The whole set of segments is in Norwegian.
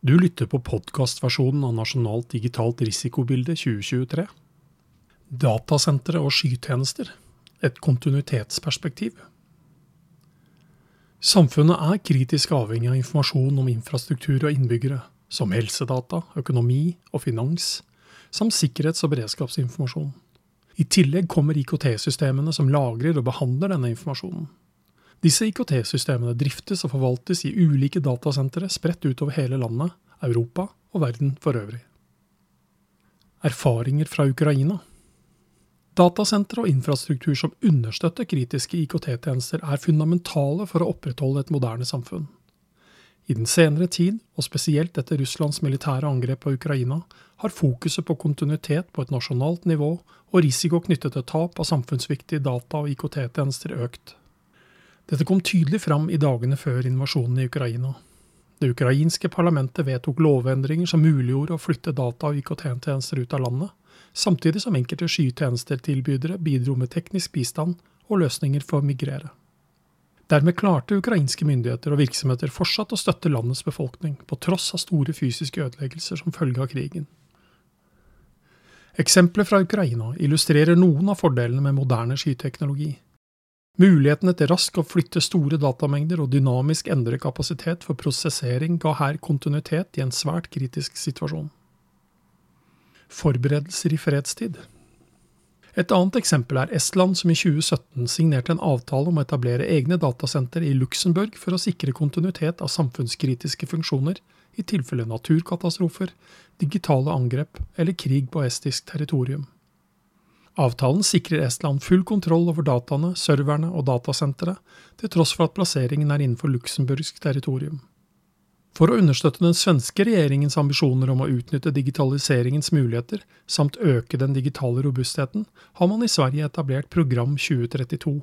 Du lytter på podkastversjonen av Nasjonalt digitalt risikobilde 2023. Datasentre og skytjenester et kontinuitetsperspektiv. Samfunnet er kritisk avhengig av informasjon om infrastruktur og innbyggere, som helsedata, økonomi og finans, samt sikkerhets- og beredskapsinformasjon. I tillegg kommer IKT-systemene som lagrer og behandler denne informasjonen. Disse IKT-systemene driftes og forvaltes i ulike datasentre spredt utover hele landet, Europa og verden for øvrig. Erfaringer fra Ukraina Datasentre og infrastruktur som understøtter kritiske IKT-tjenester, er fundamentale for å opprettholde et moderne samfunn. I den senere tid, og spesielt etter Russlands militære angrep på Ukraina, har fokuset på kontinuitet på et nasjonalt nivå og risiko knyttet til tap av samfunnsviktige data- og IKT-tjenester økt. Dette kom tydelig fram i dagene før invasjonen i Ukraina. Det ukrainske parlamentet vedtok lovendringer som muliggjorde å flytte data- og IKT-tjenester ut av landet, samtidig som enkelte skytjenestetilbydere bidro med teknisk bistand og løsninger for å migrere. Dermed klarte ukrainske myndigheter og virksomheter fortsatt å støtte landets befolkning, på tross av store fysiske ødeleggelser som følge av krigen. Eksempler fra Ukraina illustrerer noen av fordelene med moderne skyteknologi. Mulighetene til raskt å flytte store datamengder og dynamisk endre kapasitet for prosessering ga her kontinuitet i en svært kritisk situasjon. Forberedelser i fredstid Et annet eksempel er Estland, som i 2017 signerte en avtale om å etablere egne datasenter i Luxembourg for å sikre kontinuitet av samfunnskritiske funksjoner i tilfelle naturkatastrofer, digitale angrep eller krig på estisk territorium. Avtalen sikrer Estland full kontroll over dataene, serverne og datasenteret, til tross for at plasseringen er innenfor luxemburgsk territorium. For å understøtte den svenske regjeringens ambisjoner om å utnytte digitaliseringens muligheter, samt øke den digitale robustheten, har man i Sverige etablert Program 2032.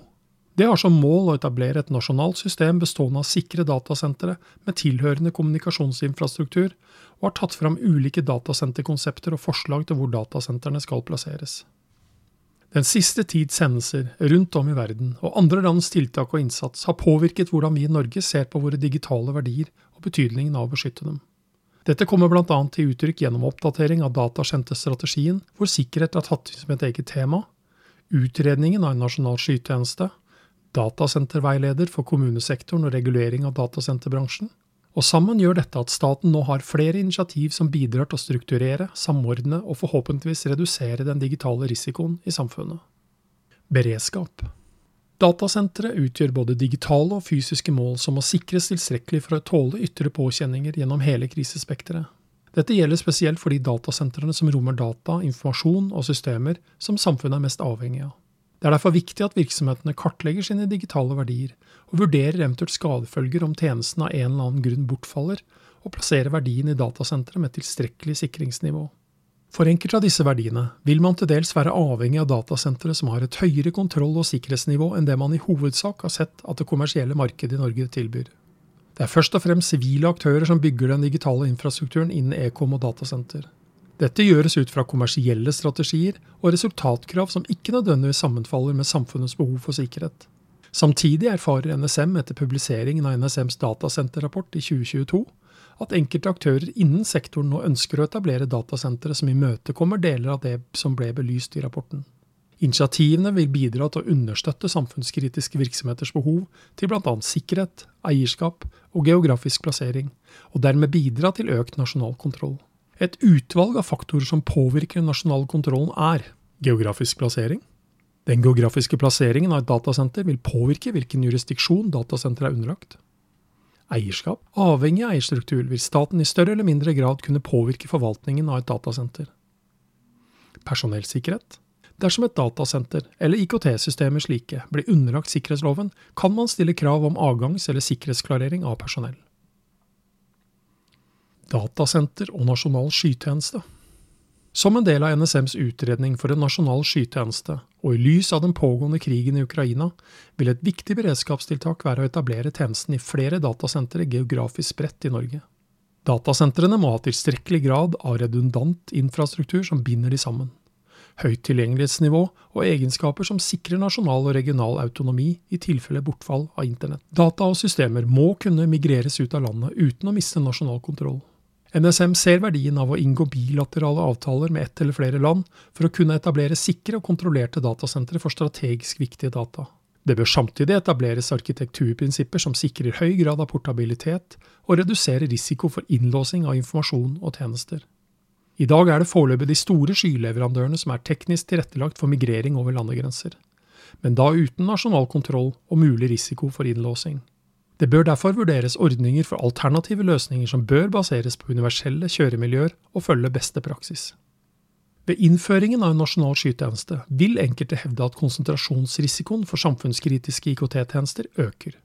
Det har som mål å etablere et nasjonalt system bestående av sikre datasentre med tilhørende kommunikasjonsinfrastruktur, og har tatt fram ulike datasenterkonsepter og forslag til hvor datasentrene skal plasseres. Den siste tids hendelser rundt om i verden og andre lands tiltak og innsats har påvirket hvordan vi i Norge ser på våre digitale verdier og betydningen av å beskytte dem. Dette kommer bl.a. til uttrykk gjennom oppdatering av datasenterstrategien, hvor sikkerhet er tatt som et eget tema, utredningen av en nasjonal skytjeneste, datasenterveileder for kommunesektoren og regulering av datasenterbransjen, og sammen gjør dette at staten nå har flere initiativ som bidrar til å strukturere, samordne og forhåpentligvis redusere den digitale risikoen i samfunnet. Beredskap. Datasentre utgjør både digitale og fysiske mål som må sikres tilstrekkelig for å tåle ytre påkjenninger gjennom hele krisespekteret. Dette gjelder spesielt for de datasentrene som rommer data, informasjon og systemer som samfunnet er mest avhengig av. Det er derfor viktig at virksomhetene kartlegger sine digitale verdier, og vurderer eventuelt skadefølger om tjenesten av en eller annen grunn bortfaller, og plasserer verdien i datasenteret med tilstrekkelig sikringsnivå. For enkelte av disse verdiene vil man til dels være avhengig av datasentre som har et høyere kontroll- og sikkerhetsnivå enn det man i hovedsak har sett at det kommersielle markedet i Norge tilbyr. Det er først og fremst sivile aktører som bygger den digitale infrastrukturen innen ekom og datasenter. Dette gjøres ut fra kommersielle strategier og resultatkrav som ikke nødvendigvis sammenfaller med samfunnets behov for sikkerhet. Samtidig erfarer NSM etter publiseringen av NSMs datasenterrapport i 2022 at enkelte aktører innen sektoren nå ønsker å etablere datasentre som imøtekommer deler av det som ble belyst i rapporten. Initiativene vil bidra til å understøtte samfunnskritiske virksomheters behov til bl.a. sikkerhet, eierskap og geografisk plassering, og dermed bidra til økt nasjonal kontroll. Et utvalg av faktorer som påvirker den nasjonale kontrollen, er geografisk plassering. Den geografiske plasseringen av et datasenter vil påvirke hvilken jurisdiksjon datasenteret er underlagt. Eierskap. Avhengig av eierstruktur vil staten i større eller mindre grad kunne påvirke forvaltningen av et datasenter. Personellsikkerhet. Dersom et datasenter, eller IKT-systemer slike, blir underlagt sikkerhetsloven, kan man stille krav om avgangs- eller sikkerhetsklarering av personell datasenter og nasjonal skytjeneste. Som en del av NSMs utredning for en nasjonal skytjeneste, og i lys av den pågående krigen i Ukraina, vil et viktig beredskapstiltak være å etablere tjenesten i flere datasentre geografisk spredt i Norge. Datasentrene må ha tilstrekkelig grad av redundant infrastruktur som binder de sammen, høyt tilgjengelighetsnivå og egenskaper som sikrer nasjonal og regional autonomi i tilfelle bortfall av internett. Data og systemer må kunne migreres ut av landet uten å miste nasjonal kontroll. NSM ser verdien av å inngå bilaterale avtaler med ett eller flere land for å kunne etablere sikre og kontrollerte datasentre for strategisk viktige data. Det bør samtidig etableres arkitekturprinsipper som sikrer høy grad av portabilitet og reduserer risiko for innlåsing av informasjon og tjenester. I dag er det foreløpig de store skyleverandørene som er teknisk tilrettelagt for migrering over landegrenser, men da uten nasjonal kontroll og mulig risiko for innlåsing. Det bør derfor vurderes ordninger for alternative løsninger som bør baseres på universelle kjøremiljøer og følge beste praksis. Ved innføringen av en nasjonal skytjeneste vil enkelte hevde at konsentrasjonsrisikoen for samfunnskritiske IKT-tjenester øker.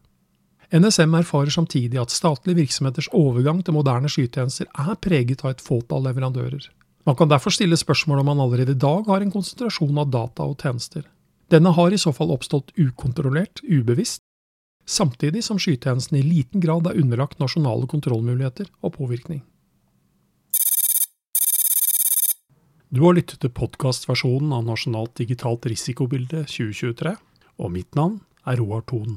NSM erfarer samtidig at statlige virksomheters overgang til moderne skytjenester er preget av et fåtall leverandører. Man kan derfor stille spørsmål om man allerede i dag har en konsentrasjon av data og tjenester. Denne har i så fall oppstått ukontrollert, ubevisst, samtidig som skytjenesten i liten grad er underlagt nasjonale kontrollmuligheter og påvirkning. Du har lyttet til podkastversjonen av Nasjonalt digitalt risikobilde 2023, og mitt navn er Roar Thon.